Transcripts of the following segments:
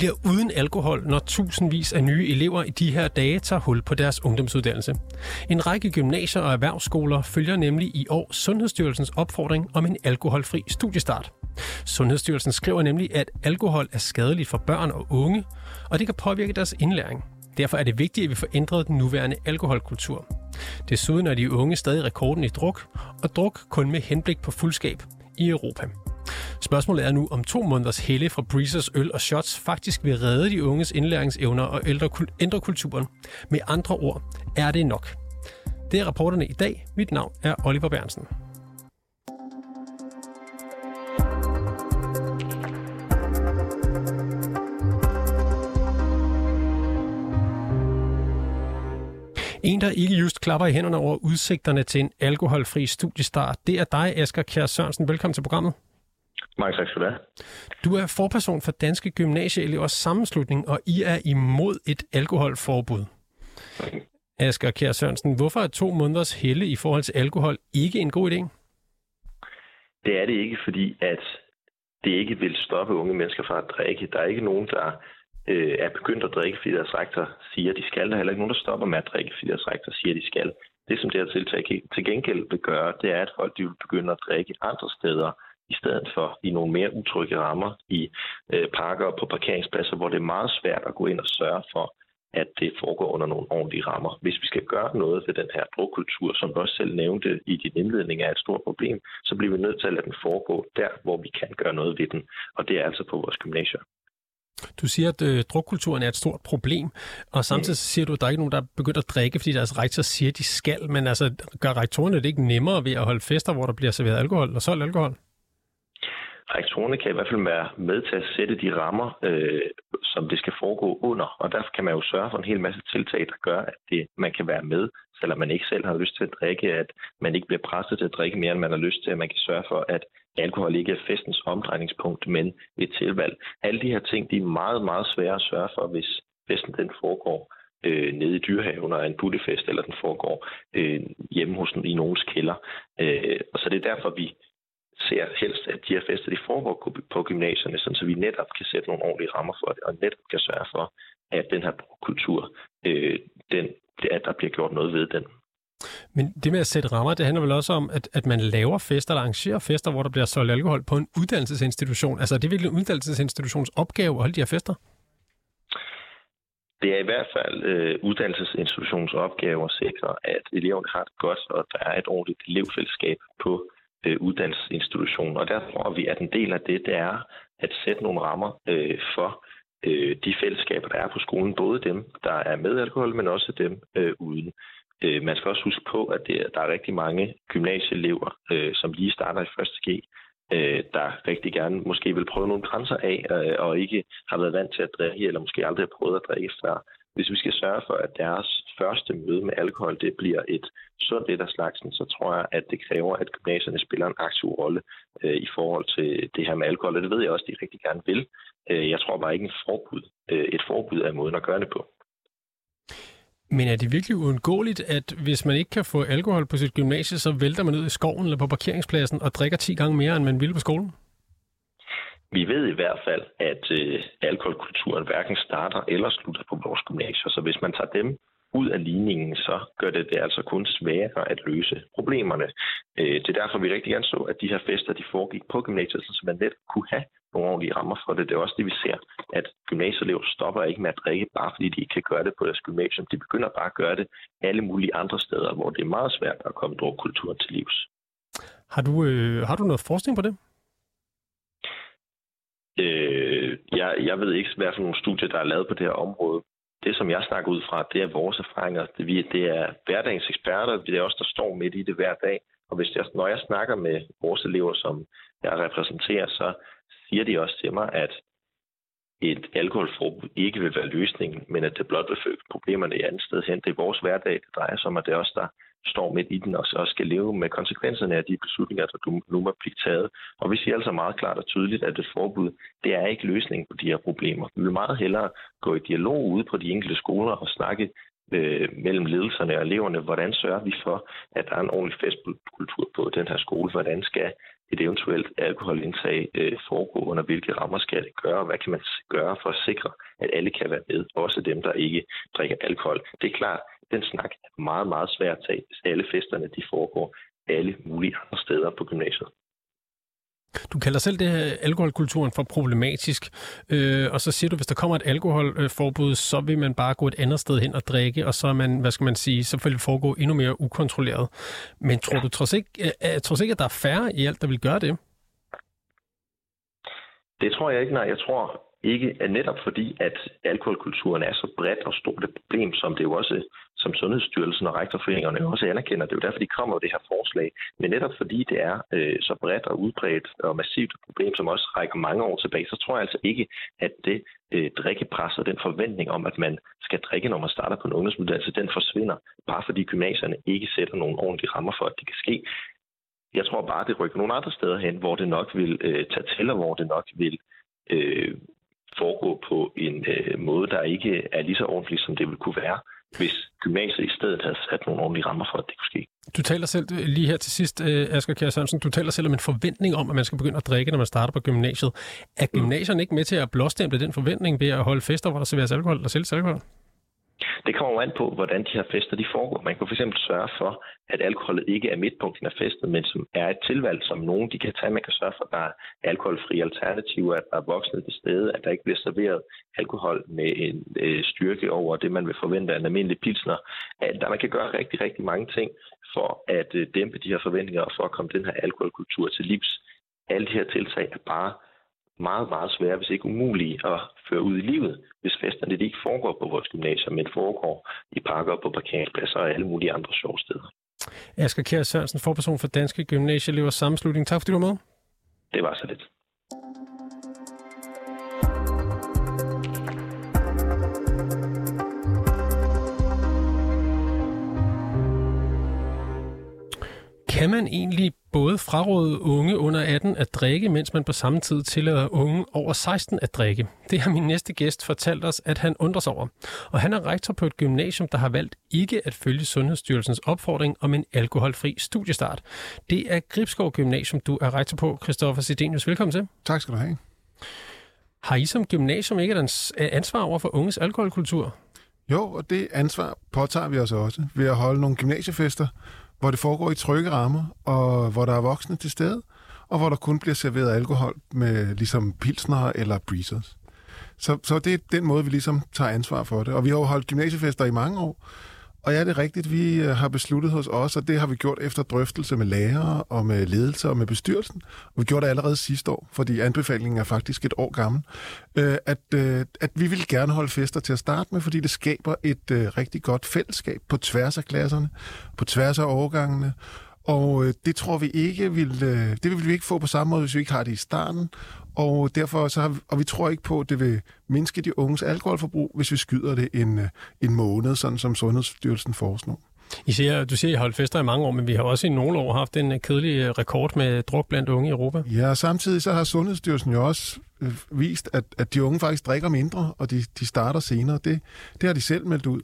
Bliver uden alkohol, når tusindvis af nye elever i de her dage tager hul på deres ungdomsuddannelse. En række gymnasier og erhvervsskoler følger nemlig i år Sundhedsstyrelsens opfordring om en alkoholfri studiestart. Sundhedsstyrelsen skriver nemlig, at alkohol er skadeligt for børn og unge, og det kan påvirke deres indlæring. Derfor er det vigtigt, at vi får ændret den nuværende alkoholkultur. Desuden er de unge stadig rekorden i druk, og druk kun med henblik på fuldskab i Europa. Spørgsmålet er nu, om to måneders helle fra Breezers øl og shots faktisk vil redde de unges indlæringsevner og ændre kulturen. Med andre ord, er det nok? Det er rapporterne i dag. Mit navn er Oliver Bernsen. En, der ikke just klapper i hænderne over udsigterne til en alkoholfri studiestart, det er dig, Asger Kjær Sørensen. Velkommen til programmet. Mange tak skal du have. Du er forperson for Danske Gymnasieelevers Sammenslutning, og I er imod et alkoholforbud. Asger Kjær Sørensen, hvorfor er to måneders helle i forhold til alkohol ikke en god idé? Det er det ikke, fordi at det ikke vil stoppe unge mennesker fra at drikke. Der er ikke nogen, der øh, er begyndt at drikke, fordi deres rektor siger, at de skal. Der er heller ikke nogen, der stopper med at drikke, fordi deres rektor siger, at de skal. Det, som det her tiltag til gengæld vil gøre, det er, at folk de vil begynde at drikke andre steder, i stedet for i nogle mere utrygge rammer i øh, parker og på parkeringspladser, hvor det er meget svært at gå ind og sørge for, at det foregår under nogle ordentlige rammer. Hvis vi skal gøre noget ved den her drukkultur, som du også selv nævnte i din indledning er et stort problem, så bliver vi nødt til at lade den foregå der, hvor vi kan gøre noget ved den. Og det er altså på vores gymnasier. Du siger, at øh, drukkulturen er et stort problem, og samtidig siger du, at der er ikke nogen, der er begyndt at drikke, fordi deres rektor siger, at de skal. Men altså, gør rektorerne det ikke nemmere ved at holde fester, hvor der bliver serveret alkohol og solgt alkohol? Rektorerne kan i hvert fald være med til at sætte de rammer, øh, som det skal foregå under. Og derfor kan man jo sørge for en hel masse tiltag, der gør, at det, man kan være med, selvom man ikke selv har lyst til at drikke, at man ikke bliver presset til at drikke mere, end man har lyst til, at man kan sørge for, at alkohol ikke er festens omdrejningspunkt, men et tilvalg. Alle de her ting, de er meget, meget svære at sørge for, hvis festen den foregår øh, nede i dyrehaven og en buttefest, eller den foregår øh, hjemme hos i nogens kælder. Øh, og så det er derfor, vi ser helst, at de her fester de foregår på gymnasierne, så vi netop kan sætte nogle ordentlige rammer for det, og netop kan sørge for, at den her kultur, øh, den, at der bliver gjort noget ved den. Men det med at sætte rammer, det handler vel også om, at, at man laver fester, eller arrangerer fester, hvor der bliver solgt alkohol på en uddannelsesinstitution. Altså er det virkelig en uddannelsesinstitutions opgave at holde de her fester? Det er i hvert fald øh, uddannelsesinstitutionens opgave at sikre, at eleverne har det godt, og der er et ordentligt elevfællesskab på øh, uddannelsesinstitution. Og der tror vi, at en del af det, det er at sætte nogle rammer øh, for øh, de fællesskaber, der er på skolen. Både dem, der er med alkohol, men også dem øh, uden. Øh, man skal også huske på, at det, der er rigtig mange gymnasieelever, øh, som lige starter i første øh, der rigtig gerne måske vil prøve nogle grænser af, øh, og ikke har været vant til at drikke, eller måske aldrig har prøvet at drikke før. Hvis vi skal sørge for, at deres første møde med alkohol det bliver et sundt et af slagsen, så tror jeg, at det kræver, at gymnasierne spiller en aktiv rolle øh, i forhold til det her med alkohol. Og det ved jeg også, at de rigtig gerne vil. Øh, jeg tror bare ikke en forbud. Øh, et forbud er måden at gøre det på. Men er det virkelig uundgåeligt, at hvis man ikke kan få alkohol på sit gymnasie, så vælter man ud i skoven eller på parkeringspladsen og drikker 10 gange mere, end man ville på skolen? Vi ved i hvert fald, at øh, alkoholkulturen hverken starter eller slutter på vores gymnasier. Så hvis man tager dem ud af ligningen, så gør det det altså kun sværere at løse problemerne. Øh, det er derfor, vi rigtig gerne så, at de her fester de foregik på gymnasiet, så man net kunne have nogle ordentlige rammer for det. Det er også det, vi ser, at gymnasieelever stopper ikke med at drikke, bare fordi de ikke kan gøre det på deres gymnasium. De begynder bare at gøre det alle mulige andre steder, hvor det er meget svært at komme drukkulturen til livs. Har du, øh, har du noget forskning på det? Øh, jeg, jeg ved ikke, hvad for nogle studier, der er lavet på det her område. Det, som jeg snakker ud fra, det er vores erfaringer. Det, vi, det er hverdagens eksperter, det er os, der står midt i det hver dag. Og hvis jeg, når jeg snakker med vores elever, som jeg repræsenterer, så siger de også til mig, at et alkoholforbud ikke vil være løsningen, men at det blot vil føre problemerne i andet sted hen. Det er vores hverdag, det drejer sig om, at det er os, der står midt i den og så skal leve med konsekvenserne af de beslutninger, der nu må blive taget. Og vi siger altså meget klart og tydeligt, at et forbud, det er ikke løsningen på de her problemer. Vi vil meget hellere gå i dialog ude på de enkelte skoler og snakke øh, mellem ledelserne og eleverne, hvordan sørger vi for, at der er en ordentlig festkultur på den her skole, hvordan skal et eventuelt alkoholindtag øh, foregå, under hvilke rammer skal det gøre, og hvad kan man gøre for at sikre, at alle kan være med, også dem, der ikke drikker alkohol. Det er klart, den snak er meget, meget svær at tage, hvis alle festerne de foregår alle mulige andre steder på gymnasiet. Du kalder selv det her alkoholkulturen for problematisk, øh, og så siger du, hvis der kommer et alkoholforbud, så vil man bare gå et andet sted hen og drikke, og så er man, hvad skal man sige, så vil det foregå endnu mere ukontrolleret. Men tror ja. du trods ikke, øh, trods ikke, at der er færre i alt, der vil gøre det? Det tror jeg ikke, nej. Jeg tror, ikke netop fordi, at alkoholkulturen er så bredt og stort et problem, som det jo også, som Sundhedsstyrelsen og rektorforeningerne også anerkender. Det er jo derfor, de kommer med det her forslag. Men netop fordi det er øh, så bredt og udbredt og massivt et problem, som også rækker mange år tilbage, så tror jeg altså ikke, at det øh, drikkepres og den forventning om, at man skal drikke, når man starter på en ungdomsuddannelse, den forsvinder, bare fordi gymnasierne ikke sætter nogle ordentlige rammer for, at det kan ske. Jeg tror bare, det rykker nogle andre steder hen, hvor det nok vil øh, tage til, og hvor det nok vil øh, foregå på en øh, måde, der ikke er lige så ordentlig, som det ville kunne være, hvis gymnasiet i stedet havde sat nogle ordentlige rammer for, at det kunne ske. Du taler selv øh, lige her til sidst, øh, Asger Kjær Sørensen, du taler selv om en forventning om, at man skal begynde at drikke, når man starter på gymnasiet. Er mm. ikke med til at blåstemple den forventning ved at holde fester, hvor der serveres alkohol eller sælges alkohol? Det kommer jo an på, hvordan de her fester de foregår. Man kan fx sørge for, at alkoholet ikke er midtpunkten af festen, men som er et tilvalg, som nogen de kan tage. Man kan sørge for, at der er alkoholfri alternativer, at der er voksne til stede, at der ikke bliver serveret alkohol med en øh, styrke over det, man vil forvente af en almindelig pilsner. At der man kan gøre rigtig, rigtig mange ting for at øh, dæmpe de her forventninger og for at komme den her alkoholkultur til livs. Alle de her tiltag er bare meget, meget svære, hvis ikke umulige at føre ud i livet, hvis festerne ikke foregår på vores gymnasier, men foregår i parker, på parkeringspladser og alle mulige andre sjove steder. Asger Kjær Sørensen, forperson for Danske Gymnasieelevers Sammenslutning. Tak fordi du var med. Det var så lidt. Kan man egentlig både fraråde unge under 18 at drikke, mens man på samme tid tillader unge over 16 at drikke? Det har min næste gæst fortalt os, at han undrer sig over. Og han er rektor på et gymnasium, der har valgt ikke at følge Sundhedsstyrelsens opfordring om en alkoholfri studiestart. Det er Gribskov Gymnasium, du er rektor på. Christoffer Sidenius, velkommen til. Tak skal du have. Har I som gymnasium ikke et ansvar over for unges alkoholkultur? Jo, og det ansvar påtager vi os også ved at holde nogle gymnasiefester, hvor det foregår i trygge rammer, og hvor der er voksne til stede, og hvor der kun bliver serveret alkohol med ligesom pilsner eller breezers. Så, så det er den måde, vi ligesom tager ansvar for det. Og vi har jo holdt gymnasiefester i mange år, og ja, det er rigtigt. Vi øh, har besluttet hos os, og det har vi gjort efter drøftelse med lærere og med ledelse og med bestyrelsen. Og vi gjorde det allerede sidste år, fordi anbefalingen er faktisk et år gammel. Øh, at, øh, at vi vil gerne holde fester til at starte med, fordi det skaber et rigtig godt fællesskab på tværs af klasserne, på tværs af årgangene. Og det tror vi ikke vil, det vil vi ikke få på samme måde, hvis vi ikke har det i starten. Og derfor så har vi, og vi tror ikke på, at det vil mindske de unges alkoholforbrug, hvis vi skyder det en, øh, en måned, sådan som Sundhedsstyrelsen foreslår. I siger, du siger, at I holdt fester i mange år, men vi har også i nogle år haft en øh, kedelig øh, rekord med druk blandt unge i Europa. Ja, og samtidig så har Sundhedsstyrelsen jo også vist, at, at de unge faktisk drikker mindre, og de, de starter senere. Det, det har de selv meldt ud.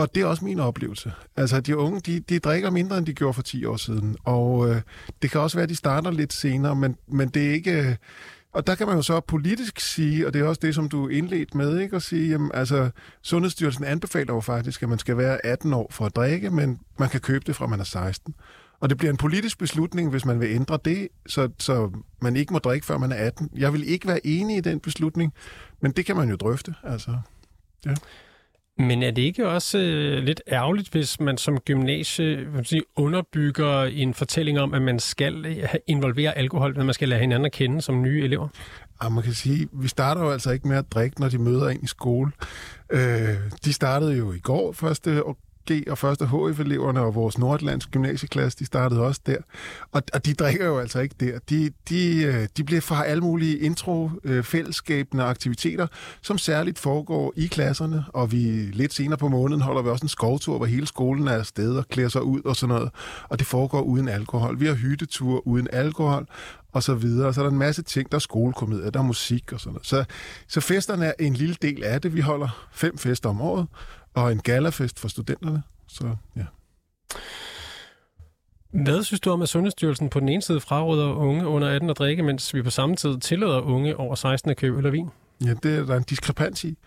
Og det er også min oplevelse. Altså, de unge, de, de drikker mindre, end de gjorde for 10 år siden. Og øh, det kan også være, at de starter lidt senere, men, men det er ikke... Øh, og der kan man jo så politisk sige, og det er også det, som du indledt med, ikke? at sige, jamen, altså, Sundhedsstyrelsen anbefaler jo faktisk, at man skal være 18 år for at drikke, men man kan købe det fra man er 16. Og det bliver en politisk beslutning, hvis man vil ændre det, så, så man ikke må drikke, før man er 18. Jeg vil ikke være enig i den beslutning, men det kan man jo drøfte. Altså, ja. Men er det ikke også øh, lidt ærgerligt, hvis man som gymnasie sige, underbygger en fortælling om, at man skal øh, involvere alkohol, når man skal lade hinanden at kende som nye elever? Ja, man kan sige, vi starter jo altså ikke med at drikke, når de møder ind i skole. Øh, de startede jo i går, første G og første HF-eleverne og vores Nordlands gymnasieklasse, de startede også der. Og, og de drikker jo altså ikke der. De, de, øh, de bliver fra alle mulige intro-fællesskabende øh, aktiviteter, som særligt foregår i klasserne, og vi lidt senere på måneden holder vi også en skovtur, hvor hele skolen er afsted og klæder sig ud og sådan noget. Og det foregår uden alkohol. Vi har hytteture uden alkohol, og så videre. Så er der en masse ting. Der er skolekomedier, der er musik og sådan noget. Så, så festerne er en lille del af det. Vi holder fem fester om året, og en galafest for studenterne. Så ja. Hvad synes du om, at Sundhedsstyrelsen på den ene side fraråder unge under 18 at drikke, mens vi på samme tid tillader unge over 16 at købe øl og vin? Ja, det er der en diskrepans i.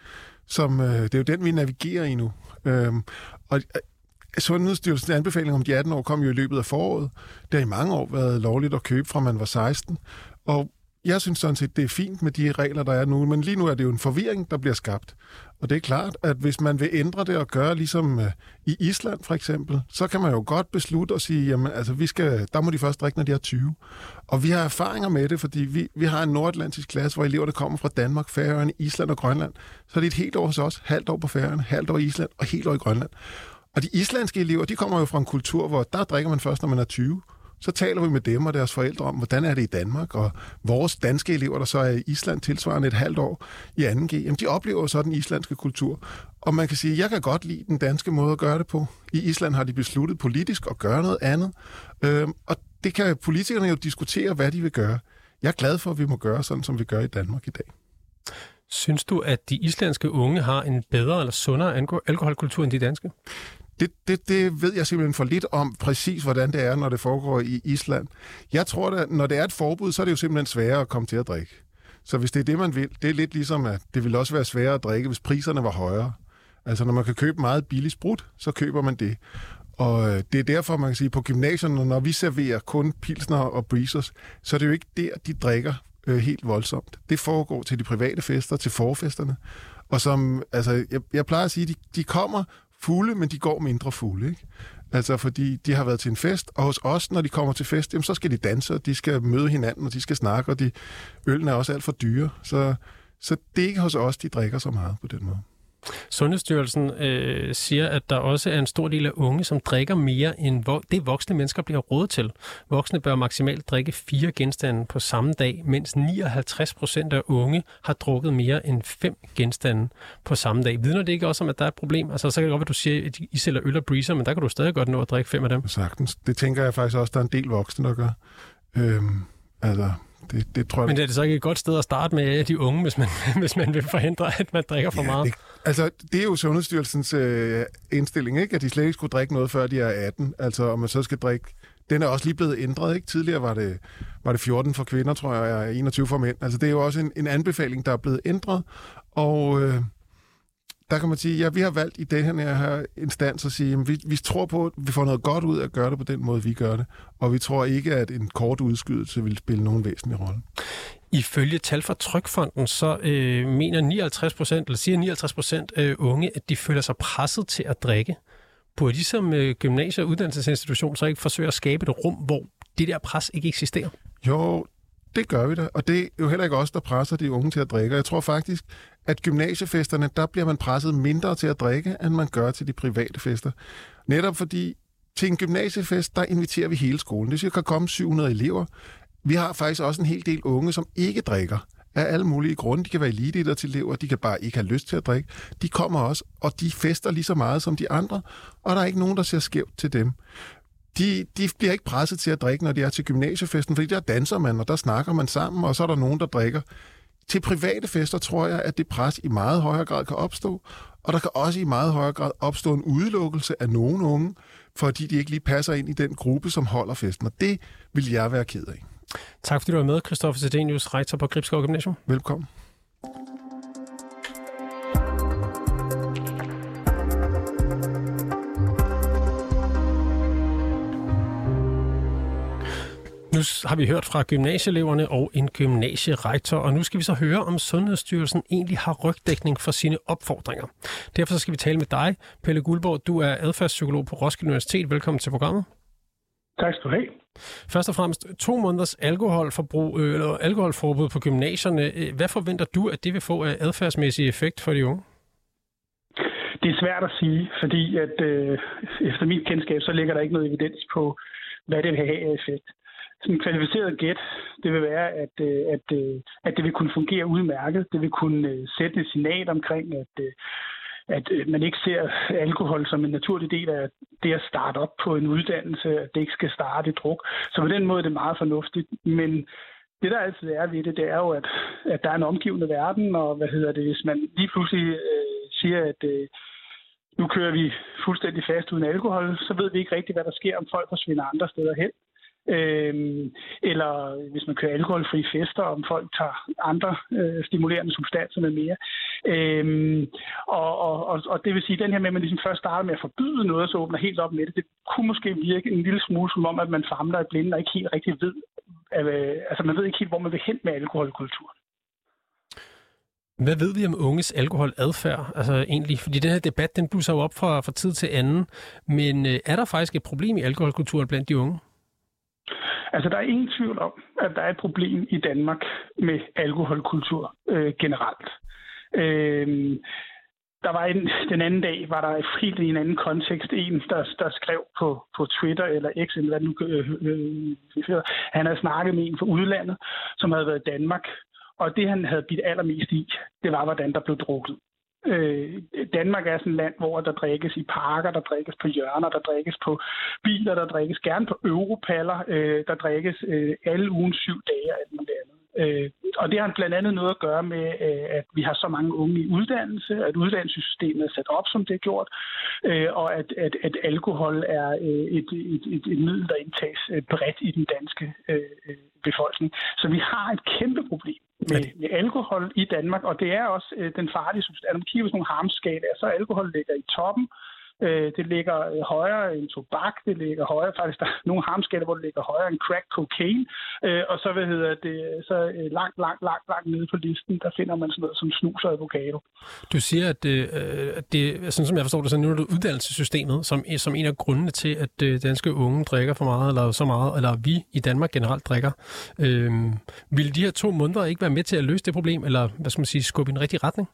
Som, øh, det er jo den, vi navigerer i nu. Øhm, og øh, Sundhedsstyrelsens anbefaling om de 18 år kom jo i løbet af foråret. Det har i mange år været lovligt at købe fra man var 16. Og jeg synes sådan set, det er fint med de regler, der er nu, men lige nu er det jo en forvirring, der bliver skabt. Og det er klart, at hvis man vil ændre det og gøre ligesom øh, i Island for eksempel, så kan man jo godt beslutte at sige, jamen altså, vi skal, der må de først drikke, når de er 20. Og vi har erfaringer med det, fordi vi, vi har en nordatlantisk klasse, hvor elever, der kommer fra Danmark, Færøerne, Island og Grønland. Så er det et helt år hos os, halvt år på Færøerne, halvt år i Island og helt år i Grønland. Og de islandske elever, de kommer jo fra en kultur, hvor der drikker man først, når man er 20. Så taler vi med dem og deres forældre om, hvordan er det i Danmark, og vores danske elever, der så er i Island tilsvarende et halvt år i 2G, jamen de oplever så den islandske kultur. Og man kan sige, at jeg kan godt lide den danske måde at gøre det på. I Island har de besluttet politisk at gøre noget andet, øhm, og det kan politikerne jo diskutere, hvad de vil gøre. Jeg er glad for, at vi må gøre sådan, som vi gør i Danmark i dag. Synes du, at de islandske unge har en bedre eller sundere alkoholkultur end de danske? Det, det, det ved jeg simpelthen for lidt om præcis, hvordan det er, når det foregår i Island. Jeg tror, at når det er et forbud, så er det jo simpelthen sværere at komme til at drikke. Så hvis det er det, man vil, det er lidt ligesom, at det ville også være sværere at drikke, hvis priserne var højere. Altså, når man kan købe meget billig sprut, så køber man det. Og øh, det er derfor, man kan sige, på gymnasierne, når vi serverer kun pilsner og breezers, så er det jo ikke der, de drikker øh, helt voldsomt. Det foregår til de private fester, til forfesterne. Og som, altså, jeg, jeg plejer at sige, de, de kommer fugle, men de går mindre fugle. ikke? Altså, fordi de har været til en fest, og hos os, når de kommer til fest, jamen, så skal de danse, og de skal møde hinanden, og de skal snakke, og de, øllen er også alt for dyre. Så, så det er ikke hos os, de drikker så meget på den måde. Sundhedsstyrelsen øh, siger, at der også er en stor del af unge, som drikker mere end vo- det voksne mennesker bliver råd til. Voksne bør maksimalt drikke fire genstande på samme dag, mens 59 procent af unge har drukket mere end fem genstande på samme dag. Vidner det ikke også om, at der er et problem? Altså, så kan det godt være, at du siger, at I sælger øl og breezer, men der kan du stadig godt nå at drikke fem af dem. Sagtens. Det tænker jeg faktisk også, der er en del voksne, der gør. Øhm, altså, det, det tror jeg... Men er det så ikke et godt sted at starte med de unge, hvis man, hvis man vil forhindre, at man drikker for ja, meget? Det, altså, det er jo Sundhedsstyrelsens øh, indstilling, ikke? at de slet ikke skulle drikke noget, før de er 18. Altså, om man så skal drikke... Den er også lige blevet ændret, ikke? Tidligere var det, var det 14 for kvinder, tror jeg, og 21 for mænd. Altså, det er jo også en, en anbefaling, der er blevet ændret, og... Øh, der kan man sige, ja, vi har valgt i den her instans at sige, at vi, vi tror på, at vi får noget godt ud af at gøre det på den måde, vi gør det. Og vi tror ikke, at en kort udskydelse vil spille nogen væsentlig rolle. Ifølge tal fra Trykfonden, så øh, mener 59 procent, eller siger 59 procent øh, unge, at de føler sig presset til at drikke. Burde de som øh, gymnasie- og uddannelsesinstitution så ikke forsøge at skabe et rum, hvor det der pres ikke eksisterer? Jo, det gør vi da, og det er jo heller ikke os, der presser de unge til at drikke. Jeg tror faktisk, at gymnasiefesterne, der bliver man presset mindre til at drikke, end man gør til de private fester. Netop fordi til en gymnasiefest, der inviterer vi hele skolen. Det vil sige, der kan komme 700 elever. Vi har faktisk også en hel del unge, som ikke drikker af alle mulige grunde. De kan være elite til elever, de kan bare ikke have lyst til at drikke. De kommer også, og de fester lige så meget som de andre, og der er ikke nogen, der ser skævt til dem de, de bliver ikke presset til at drikke, når de er til gymnasiefesten, fordi der danser man, og der snakker man sammen, og så er der nogen, der drikker. Til private fester tror jeg, at det pres i meget højere grad kan opstå, og der kan også i meget højere grad opstå en udelukkelse af nogen unge, fordi de ikke lige passer ind i den gruppe, som holder festen, og det vil jeg være ked af. Tak fordi du var med, Christoffer Sedenius, rektor på Gribskov Gymnasium. Velkommen. Har vi hørt fra gymnasieeleverne og en gymnasierektor, og nu skal vi så høre, om Sundhedsstyrelsen egentlig har rygdækning for sine opfordringer. Derfor skal vi tale med dig, Pelle Guldborg. Du er adfærdspsykolog på Roskilde Universitet. Velkommen til programmet. Tak skal du have. Først og fremmest, to måneders alkoholforbrug, øh, eller alkoholforbud på gymnasierne. Øh, hvad forventer du, at det vil få af adfærdsmæssig effekt for de unge? Det er svært at sige, fordi at øh, efter mit kendskab, så ligger der ikke noget evidens på, hvad det vil have af effekt sådan kvalificeret gæt, det vil være, at, øh, at, øh, at det vil kunne fungere udmærket. Det vil kunne øh, sætte et signal omkring, at, at man ikke ser alkohol som en naturlig del af det at starte op på en uddannelse, at det ikke skal starte i druk. Så på den måde er det meget fornuftigt. Men det, der altid er ved det, det er jo, at, at der er en omgivende verden, og hvad hedder det, hvis man lige pludselig øh, siger, at øh, nu kører vi fuldstændig fast uden alkohol, så ved vi ikke rigtigt, hvad der sker, om folk forsvinder andre steder hen. Øh, eller hvis man kører alkoholfri fester, om folk tager andre øh, stimulerende substanser med mere. Øh, og, og, og, og det vil sige, at den her med, at man ligesom først starter med at forbyde noget, så åbner helt op med det, det kunne måske virke en lille smule som om, at man famler i blinde og ikke helt rigtig ved, at, øh, altså man ved ikke helt, hvor man vil hen med alkoholkulturen. Hvad ved vi om unges alkoholadfærd? Altså egentlig, fordi den her debat, den blusser jo op fra, fra tid til anden. Men øh, er der faktisk et problem i alkoholkulturen blandt de unge? Altså, der er ingen tvivl om, at der er et problem i Danmark med alkoholkultur øh, generelt. Øh, der var en, den anden dag, var der helt i en anden kontekst en, der, der skrev på, på Twitter eller X, eller hvad nu, øh, øh, øh, han havde snakket med en fra udlandet, som havde været i Danmark, og det han havde bidt allermest i, det var, hvordan der blev drukket. Øh, Danmark er sådan et land, hvor der drikkes i parker, der drikkes på hjørner, der drikkes på biler, der drikkes gerne på europaller, øh, der drikkes øh, alle ugen syv dage og alt muligt andet. Øh, og det har blandt andet noget at gøre med, øh, at vi har så mange unge i uddannelse, at uddannelsessystemet er sat op, som det er gjort, øh, og at, at, at alkohol er øh, et, et, et, et middel, der indtages øh, bredt i den danske øh, øh, befolkning. Så vi har et kæmpe problem med, med alkohol i Danmark, og det er også øh, den farlige substans. Når man kigger på sådan nogle harmskalaer, så alkohol ligger i toppen, Øh, det ligger øh, højere end tobak, det ligger højere, faktisk der er nogle harmskaller, hvor det ligger højere end crack cocaine, øh, og så, hvad hedder det, så øh, langt, langt, langt, langt nede på listen, der finder man sådan noget som snus og avocado. Du siger, at øh, det, det sådan som jeg forstår det, så nu er det uddannelsessystemet, som, som en af grundene til, at danske unge drikker for meget, eller så meget, eller vi i Danmark generelt drikker. Øh, vil de her to måneder ikke være med til at løse det problem, eller hvad skal man sige, skubbe i en rigtig retning?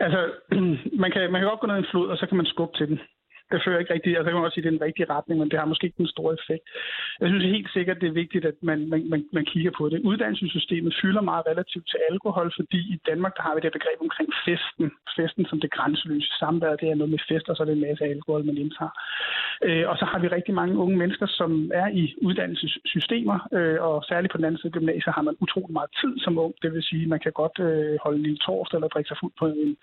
Altså, man kan, man kan godt gå ned i en flod, og så kan man skubbe til den det fører ikke rigtigt, altså jeg kan også sige, det er den rigtige retning, men det har måske ikke den store effekt. Jeg synes helt sikkert, det er vigtigt, at man, man, man, man kigger på det. Uddannelsessystemet fylder meget relativt til alkohol, fordi i Danmark der har vi det begreb omkring festen. Festen som det grænseløse samvær, det er noget med fest, og så er det en masse alkohol, man indtager. Øh, og så har vi rigtig mange unge mennesker, som er i uddannelsessystemer, øh, og særligt på den anden side af gymnasiet har man utrolig meget tid som ung. Det vil sige, at man kan godt øh, holde en lille torsdag eller drikke sig fuld på en,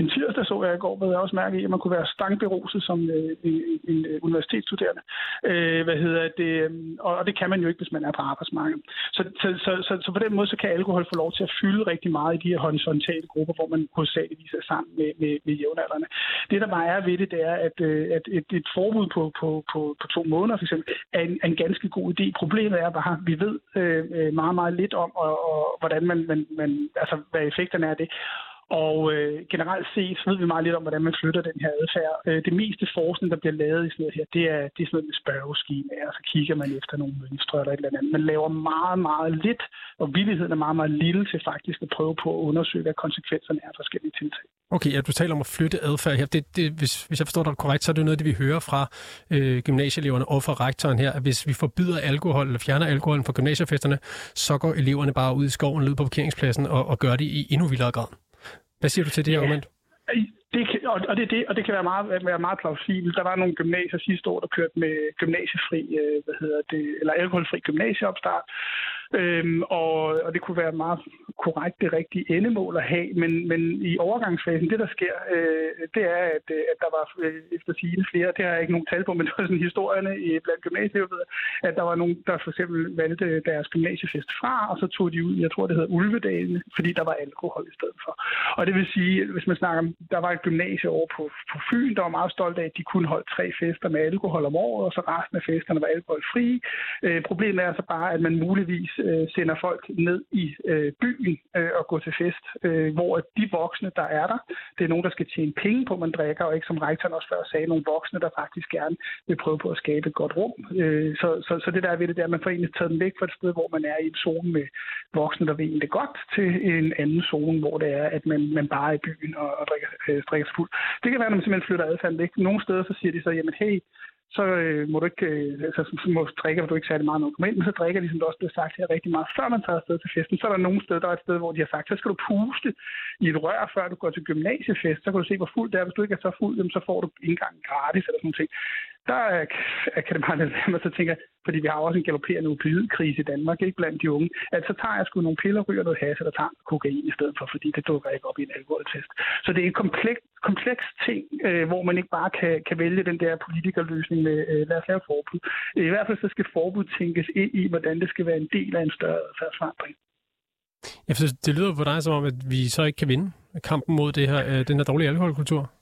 en tirsdag, så jeg i går, ved jeg også mærke i, at man kunne være stankberuset som øh, en, universitetsstuderende. Øh, hvad hedder det? Øhm, og, og det kan man jo ikke, hvis man er på arbejdsmarkedet. Så, så, så, så, så på den måde så kan alkohol få lov til at fylde rigtig meget i de her horisontale grupper, hvor man hovedsageligvis er sammen med, med, med jævnaldrende. Det, der bare er ved det, det er, at, øh, at et, et forbud på, på, på, på to måneder, for eksempel, er en, en ganske god idé. Problemet er bare, at vi ved øh, øh, meget, meget lidt om, og, og hvordan man, man, man, altså, hvad effekterne er af det. Og øh, generelt set så ved vi meget lidt om, hvordan man flytter den her adfærd. Øh, det meste forskning, der bliver lavet i sådan noget her, det er, det er sådan noget med spørgeskemaer. Så kigger man efter nogle mønstre eller et eller andet. Man laver meget, meget lidt, og villigheden er meget, meget lille til faktisk at prøve på at undersøge, hvad konsekvenserne er af forskellige tiltag. Okay, ja, du taler om at flytte adfærd her. Det, det, hvis, hvis jeg forstår dig korrekt, så er det noget, det vi hører fra øh, gymnasieeleverne og fra rektoren her, at hvis vi forbyder alkohol eller fjerner alkoholen fra gymnasiefesterne, så går eleverne bare ud i skoven, lød på parkeringspladsen og, og gør det i endnu vildere grad. Hvad siger du til det ja. argument? Det kan, og, det, det, og det kan være meget, være meget plausibelt. Der var nogle gymnasier sidste år, der kørte med gymnasiefri, øh, hvad hedder det, eller alkoholfri gymnasieopstart. Øhm, og, og det kunne være meget korrekt det rigtige endemål at have, men, men i overgangsfasen, det der sker, øh, det er, at, øh, at der var øh, efter sigende flere, det har jeg ikke nogen tal på, men det var sådan historierne i, blandt gymnasieelever, at der var nogen, der for eksempel valgte deres gymnasiefest fra, og så tog de ud, jeg tror det hedder Ulvedalen, fordi der var alkohol i stedet for. Og det vil sige, hvis man snakker om, der var et gymnasie over på, på Fyn, der var meget stolt af, at de kunne holde tre fester med alkohol om året, og så resten af festerne var alkoholfri. Øh, problemet er så bare, at man muligvis øh, sender folk ned i øh, byen øh, og gå til fest, øh, hvor de voksne, der er der, det er nogen, der skal tjene penge på, man drikker, og ikke som rektoren også før sagde, nogle voksne, der faktisk gerne vil prøve på at skabe et godt rum. Øh, så, så, så det der er ved det, der, at man får egentlig taget den væk fra et sted, hvor man er i en zone med voksne, der vil det godt, til en anden zone, hvor det er, at man, man bare er i byen og, og drikker, øh, drikker fuld. Det kan være, når man simpelthen flytter adfærden væk. Nogle steder så siger de så, jamen hey, så øh, må du ikke, øh, altså, så må drikker du ikke særlig meget, når du kommer ind, men så drikker de, som det også blev sagt her, rigtig meget, før man tager afsted til festen. Så er der nogle steder, der er et sted, hvor de har sagt, så skal du puste i et rør, før du går til gymnasiefest, så kan du se, hvor fuld det er. Hvis du ikke er så fuld, så får du indgang gratis eller sådan noget der kan det bare være så tænker jeg, fordi vi har også en galopperende opioidkrise i Danmark, ikke blandt de unge, at så tager jeg sgu nogle piller, ryger noget has, eller tager kokain i stedet for, fordi det dukker ikke op i en alkoholtest. Så det er en kompleks, kompleks ting, øh, hvor man ikke bare kan, kan vælge den der politikerløsning med, øh, lad os lave forbud. I hvert fald så skal forbud tænkes ind i, hvordan det skal være en del af en større adfærdsforandring. Jeg synes, det lyder på dig som om, at vi så ikke kan vinde kampen mod det her, øh, den her dårlige alkoholkultur.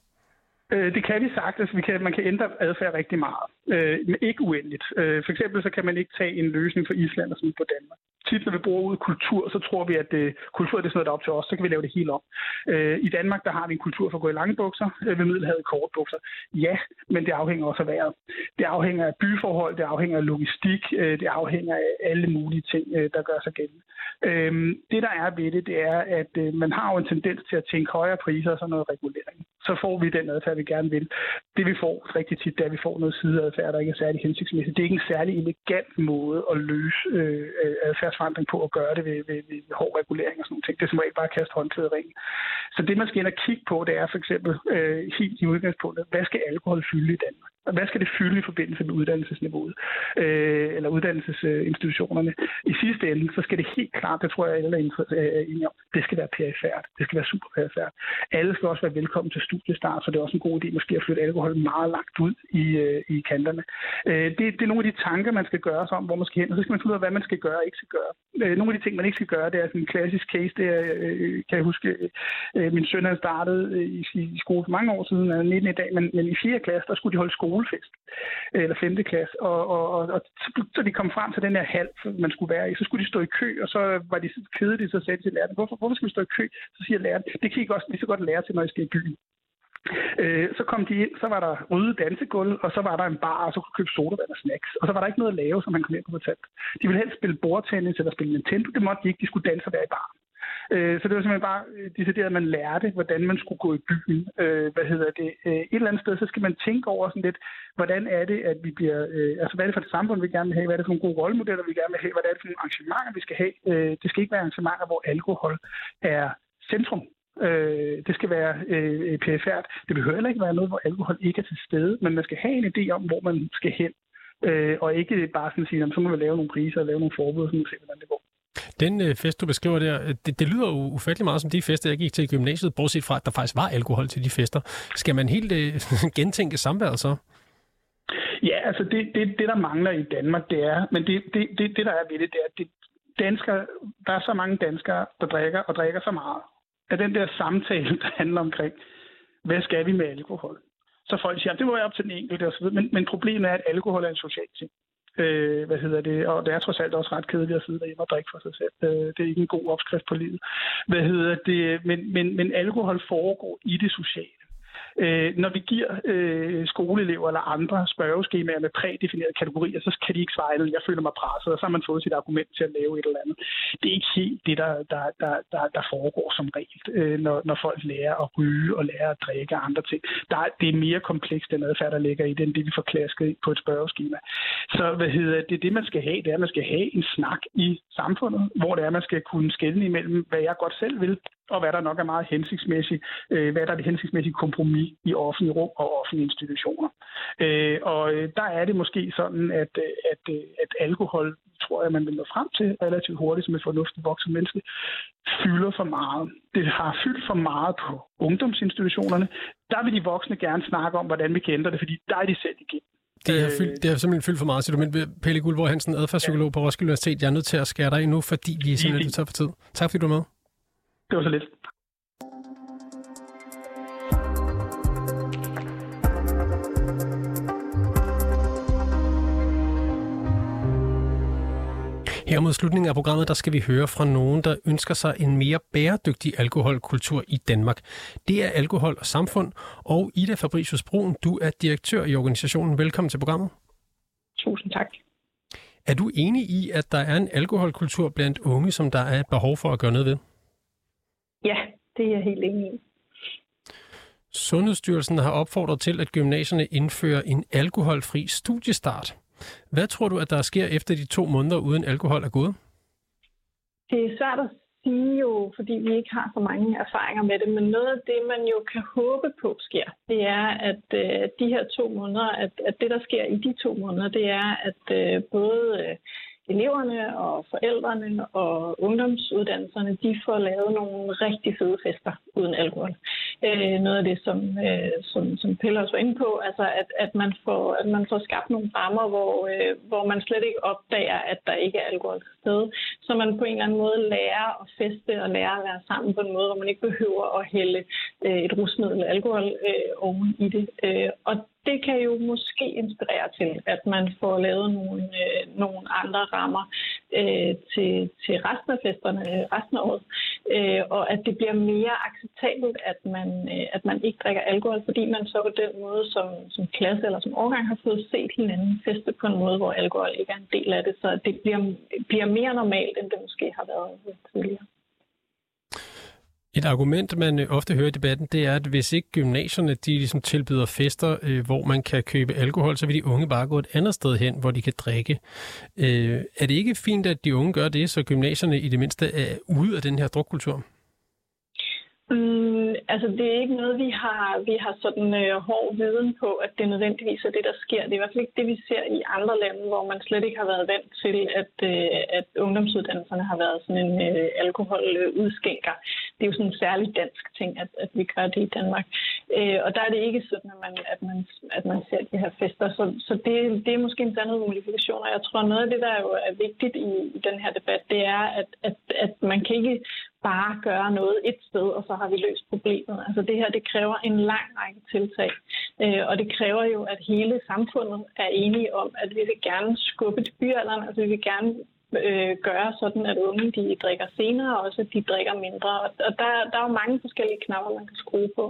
Øh, det kan vi sagtens. Vi kan, man kan ændre adfærd rigtig meget, øh, men ikke uendeligt. Øh, for eksempel så kan man ikke tage en løsning for Island og smide på Danmark. Tit når vi bruger ud kultur, så tror vi, at øh, kultur det er sådan noget, der er op til os, så kan vi lave det helt om. Øh, I Danmark der har vi en kultur for at gå i lange bukser, øh, ved Middelhavet korte bukser. Ja, men det afhænger også af vejret. Det afhænger af byforhold, det afhænger af logistik, øh, det afhænger af alle mulige ting, øh, der gør sig gældende. Øh, det der er ved det, det er, at øh, man har jo en tendens til at tænke højere priser og sådan noget regulering. Så får vi den adfærd, vi gerne vil. Det vi får rigtig tit, det er, at vi får noget sideadfærd, der ikke er særlig hensigtsmæssigt. Det er ikke en særlig elegant måde at løse øh, øh adfærdsforandring på at gøre det ved, ved, ved, hård regulering og sådan noget. Det er som regel bare at kaste håndklædet ring. Så det, man skal ind og kigge på, det er for eksempel øh, helt i udgangspunktet, hvad skal alkohol fylde i Danmark? Hvad skal det fylde i forbindelse med uddannelsesniveauet øh, eller uddannelsesinstitutionerne? I sidste ende, så skal det helt klart, det tror jeg alle er øh, enige om, det skal være perifært. Det skal være super perifært. Alle skal også være velkommen til studiestart, så det er også en god idé måske at flytte alkohol meget langt ud i, øh, i kanterne. Øh, det, det er nogle af de tanker, man skal gøre sig om, hvor man skal hen, og så skal man finde ud af, hvad man skal gøre og ikke skal gøre. Øh, nogle af de ting, man ikke skal gøre, det er sådan en klassisk case, det er, øh, kan jeg huske, øh, min søn havde startet øh, i, i skole for mange år siden, han er 19 i dag, men, men i 4. klasse, der skulle de holde skolefest, øh, eller 5. klasse, og, og, og, og så de kom frem til den her halv, man skulle være i, så skulle de stå i kø, og så var de kedelige, så sagde de til læreren, hvorfor, hvorfor skal vi stå i kø? Så siger læreren, det kan I også lige så godt lære til, når I skal i byen. Øh, så kom de ind, så var der røde dansegulv, og så var der en bar, og så kunne købe sodavand og snacks. Og så var der ikke noget at lave, som man kom ind på fortalt. De ville helst spille bordtennis eller spille Nintendo. Det måtte de ikke. De skulle danse og være i bar. Øh, så det var simpelthen bare øh, decideret, at man lærte, hvordan man skulle gå i byen. Øh, hvad hedder det? Øh, et eller andet sted, så skal man tænke over sådan lidt, hvordan er det, at vi bliver... Øh, altså, hvad er det for et samfund, vi gerne vil have? Hvad er det for nogle gode rollemodeller, vi gerne vil have? Hvad er det for nogle arrangementer, vi skal have? Øh, det skal ikke være arrangementer, hvor alkohol er centrum. Øh, det skal være øh, perifært. Det behøver heller ikke være noget, hvor alkohol ikke er til stede, men man skal have en idé om, hvor man skal hen. Øh, og ikke bare sådan sige, så må vi lave nogle priser og lave nogle forbud, så må vi se, hvordan det går. Den øh, fest, du beskriver der, øh, det, det lyder jo ufattelig meget som de fester, jeg gik til i gymnasiet, bortset fra, at der faktisk var alkohol til de fester. Skal man helt øh, gentænke samværet så? Ja, altså det, det, det, der mangler i Danmark, det er, men det, det, det, det der er ved det, det er, at det, danskere, der er så mange danskere, der drikker og drikker så meget, af den der samtale, der handler omkring, hvad skal vi med alkohol? Så folk siger, det var jeg op til den enkelte osv., men, men problemet er, at alkohol er en social ting. Øh, hvad hedder det? Og det er trods alt også ret kedeligt at sidde derhjemme og drikke for sig selv. Øh, det er ikke en god opskrift på livet. Hvad hedder det? Men, men, men alkohol foregår i det sociale. Øh, når vi giver øh, skoleelever eller andre spørgeskemaer med prædefinerede kategorier, så kan de ikke svare andet. Jeg føler mig presset, og så har man fået sit argument til at lave et eller andet. Det er ikke helt det, der, der, der, der, der foregår som regel, øh, når, når folk lærer at ryge og lærer at drikke og andre ting. Der, det er mere komplekst, den adfærd, der ligger i det, end det, vi får klasket på et spørgeskema. Så hvad hedder det, det, man skal have, det er, at man skal have en snak i samfundet, hvor det er, man skal kunne skelne imellem, hvad jeg godt selv vil, og hvad der nok er meget hensigtsmæssigt, øh, hvad der er det hensigtsmæssige kompromis i offentlige rum og offentlige institutioner. Øh, og øh, der er det måske sådan, at, øh, at, øh, at alkohol, tror jeg, man vil nå frem til relativt hurtigt som et fornuftigt vokset menneske, fylder for meget. Det har fyldt for meget på ungdomsinstitutionerne. Der vil de voksne gerne snakke om, hvordan vi kan ændre det, fordi der er de selv igen. Det har, fyldt, det har simpelthen fyldt for meget, siger du. Men Pelle Guldborg Hansen, adfærdspsykolog ja. på Roskilde Universitet, jeg er nødt til at skære dig ind nu, fordi vi er simpelthen for tid. Tak fordi du er med. Det var så lidt. Her mod slutningen af programmet, der skal vi høre fra nogen, der ønsker sig en mere bæredygtig alkoholkultur i Danmark. Det er Alkohol og Samfund, og Ida Fabricius Brun, du er direktør i organisationen. Velkommen til programmet. Tusind tak. Er du enig i, at der er en alkoholkultur blandt unge, som der er et behov for at gøre noget ved? Ja, det er jeg helt enig i. Sundhedsstyrelsen har opfordret til, at gymnasierne indfører en alkoholfri studiestart. Hvad tror du, at der sker efter de to måneder uden alkohol er gået? Det er svært at sige jo, fordi vi ikke har så mange erfaringer med det, men noget af det, man jo kan håbe på sker, det er, at øh, de her to måneder, at, at det, der sker i de to måneder, det er, at øh, både øh, eleverne og forældrene og ungdomsuddannelserne, de får lavet nogle rigtig fede fester uden alkohol. Øh, noget af det, som, øh, som, som Pelle også var inde på, altså at, at, man får, at man får skabt nogle rammer, hvor, øh, hvor man slet ikke opdager, at der ikke er alkohol til stede. Så man på en eller anden måde lærer at feste og lærer at være sammen på en måde, hvor man ikke behøver at hælde øh, et rusmiddel alkohol øh, oven i det. Øh, og det kan jo måske inspirere til, at man får lavet nogle, øh, nogle andre rammer øh, til, til resten af festerne, øh, resten af året, øh, og at det bliver mere acceptabelt, at man, øh, at man ikke drikker alkohol, fordi man så på den måde som, som klasse eller som årgang har fået set hinanden feste på en måde, hvor alkohol ikke er en del af det, så det bliver, bliver mere normalt, end det måske har været tidligere. Et argument, man øh, ofte hører i debatten, det er, at hvis ikke gymnasierne de ligesom tilbyder fester, øh, hvor man kan købe alkohol, så vil de unge bare gå et andet sted hen, hvor de kan drikke. Øh, er det ikke fint, at de unge gør det, så gymnasierne i det mindste er ude af den her drukkultur? Mm, altså, det er ikke noget, vi har, vi har sådan øh, hård viden på, at det nødvendigvis er det, der sker. Det er i hvert fald ikke det, vi ser i andre lande, hvor man slet ikke har været vant til, at, øh, at ungdomsuddannelserne har været sådan en øh, alkoholudskænker. Det er jo sådan en særlig dansk ting, at, at vi gør det i Danmark. Øh, og der er det ikke sådan, at man, at man, at man ser de her fester. Så, så det, det er måske en blandet modifikation, og jeg tror, noget af det, der jo er vigtigt i, i den her debat, det er, at, at, at man kan ikke bare gøre noget et sted, og så har vi løst problemet. Altså det her, det kræver en lang række tiltag, øh, og det kræver jo, at hele samfundet er enige om, at vi vil gerne skubbe til byalderen, altså vi vil gerne øh, gøre sådan, at unge de drikker senere, og også at de drikker mindre. Og, og der, der er jo mange forskellige knapper, man kan skrue på.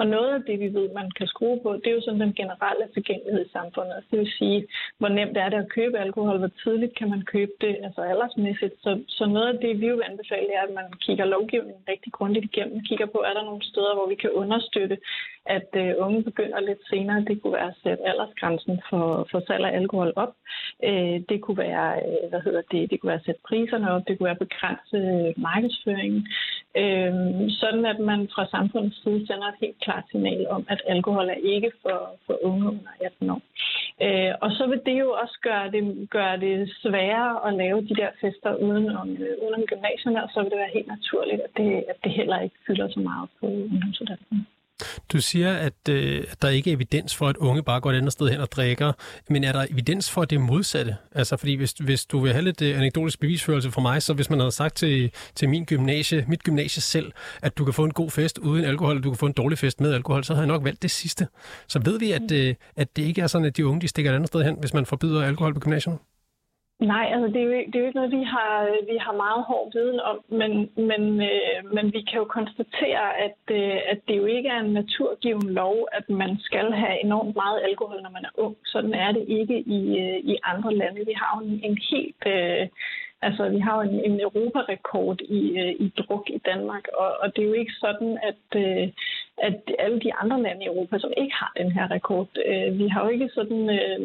Og noget af det, vi ved, man kan skrue på, det er jo sådan den generelle tilgængelighed i samfundet. Det vil sige, hvor nemt er det at købe alkohol, hvor tidligt kan man købe det, altså aldersmæssigt. Så, så noget af det, vi jo anbefaler, er, at man kigger lovgivningen rigtig grundigt igennem, kigger på, er der nogle steder, hvor vi kan understøtte, at øh, unge begynder lidt senere. Det kunne være at sætte aldersgrænsen for, for salg af alkohol op. Øh, det kunne være, øh, hvad hedder det, det kunne være at sætte priserne op, det kunne være at begrænse øh, markedsføringen. Øh, sådan at man fra samfundets side sender et helt klart signal om, at alkohol er ikke for, for unge under 18 år. Øh, og så vil det jo også gøre det, gøre det sværere at lave de der fester uden om, øh, uden om gymnasierne, og så vil det være helt naturligt, at det, at det heller ikke fylder så meget på ungdomsuddannelsen. Du siger, at, øh, at der ikke er evidens for, at unge bare går et andet sted hen og drikker. Men er der evidens for det modsatte? Altså, fordi hvis, hvis du vil have lidt øh, anekdotisk bevisførelse fra mig, så hvis man havde sagt til, til min gymnasie, mit gymnasie selv, at du kan få en god fest uden alkohol, og du kan få en dårlig fest med alkohol, så havde jeg nok valgt det sidste. Så ved vi, at, øh, at det ikke er sådan, at de unge de stikker et andet sted hen, hvis man forbyder alkohol på gymnasiet? Nej, altså det er, jo, det er jo ikke noget, vi har, vi har meget hård viden om, men, men, øh, men vi kan jo konstatere, at, øh, at det jo ikke er en naturgiven lov, at man skal have enormt meget alkohol, når man er ung. Sådan er det ikke i, øh, i andre lande. Vi har jo en, en helt... Øh, Altså, vi har jo en, en europarekord i, øh, i druk i Danmark, og, og det er jo ikke sådan, at, øh, at alle de andre lande i Europa, som ikke har den her rekord, øh, vi har jo ikke sådan øh,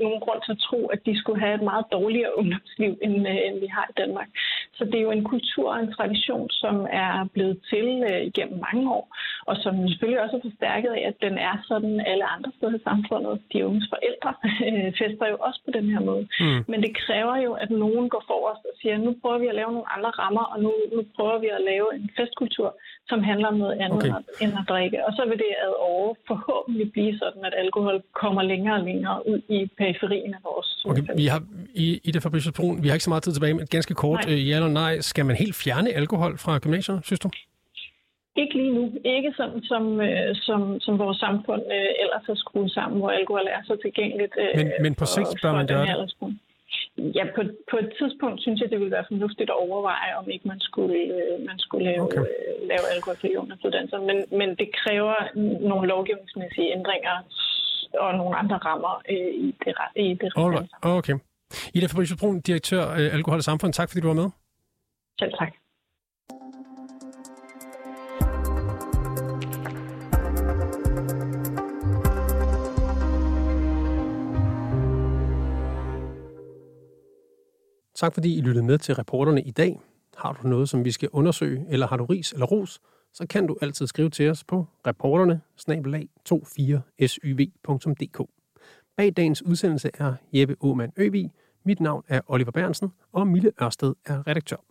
nogen grund til at tro, at de skulle have et meget dårligere ungdomsliv, end, øh, end vi har i Danmark. Så det er jo en kultur og en tradition, som er blevet til øh, igennem mange år, og som selvfølgelig også er forstærket af, at den er sådan alle andre steder i samfundet. De unges forældre øh, fester jo også på den her måde. Mm. Men det kræver jo, at nogen går forrest og siger, nu prøver vi at lave nogle andre rammer, og nu, nu prøver vi at lave en festkultur, som handler om noget andet okay. end at drikke. Og så vil det ad over forhåbentlig blive sådan, at alkohol kommer længere og længere ud i periferien af vores Okay, vi har, i, i det Fabricius Brun, vi har ikke så meget tid tilbage, men ganske kort, nej. Øh, ja eller nej, skal man helt fjerne alkohol fra gymnasiet, synes du? Ikke lige nu. Ikke sådan, som, øh, som, som vores samfund øh, ellers er skruet sammen, hvor alkohol er så tilgængeligt. Øh, men, men på sigt bør man gøre det? Ja, på, på et tidspunkt synes jeg, det ville være fornuftigt at overveje, om ikke man skulle, øh, man skulle lave, okay. øh, lave alkoholfri ungdomsuddannelser. Men, men det kræver nogle lovgivningsmæssige ændringer og nogle andre rammer øh, i det, i det Alright. Okay. Ida Fabricius Brun, direktør øh, Alkohol og Samfund. Tak fordi du var med. Selv tak. Tak fordi I lyttede med til reporterne i dag. Har du noget, som vi skal undersøge, eller har du ris eller ros, så kan du altid skrive til os på reporterne 24syv.dk. Bag dagens udsendelse er Jeppe Aumann Øvig, mit navn er Oliver Bernsen, og Mille Ørsted er redaktør.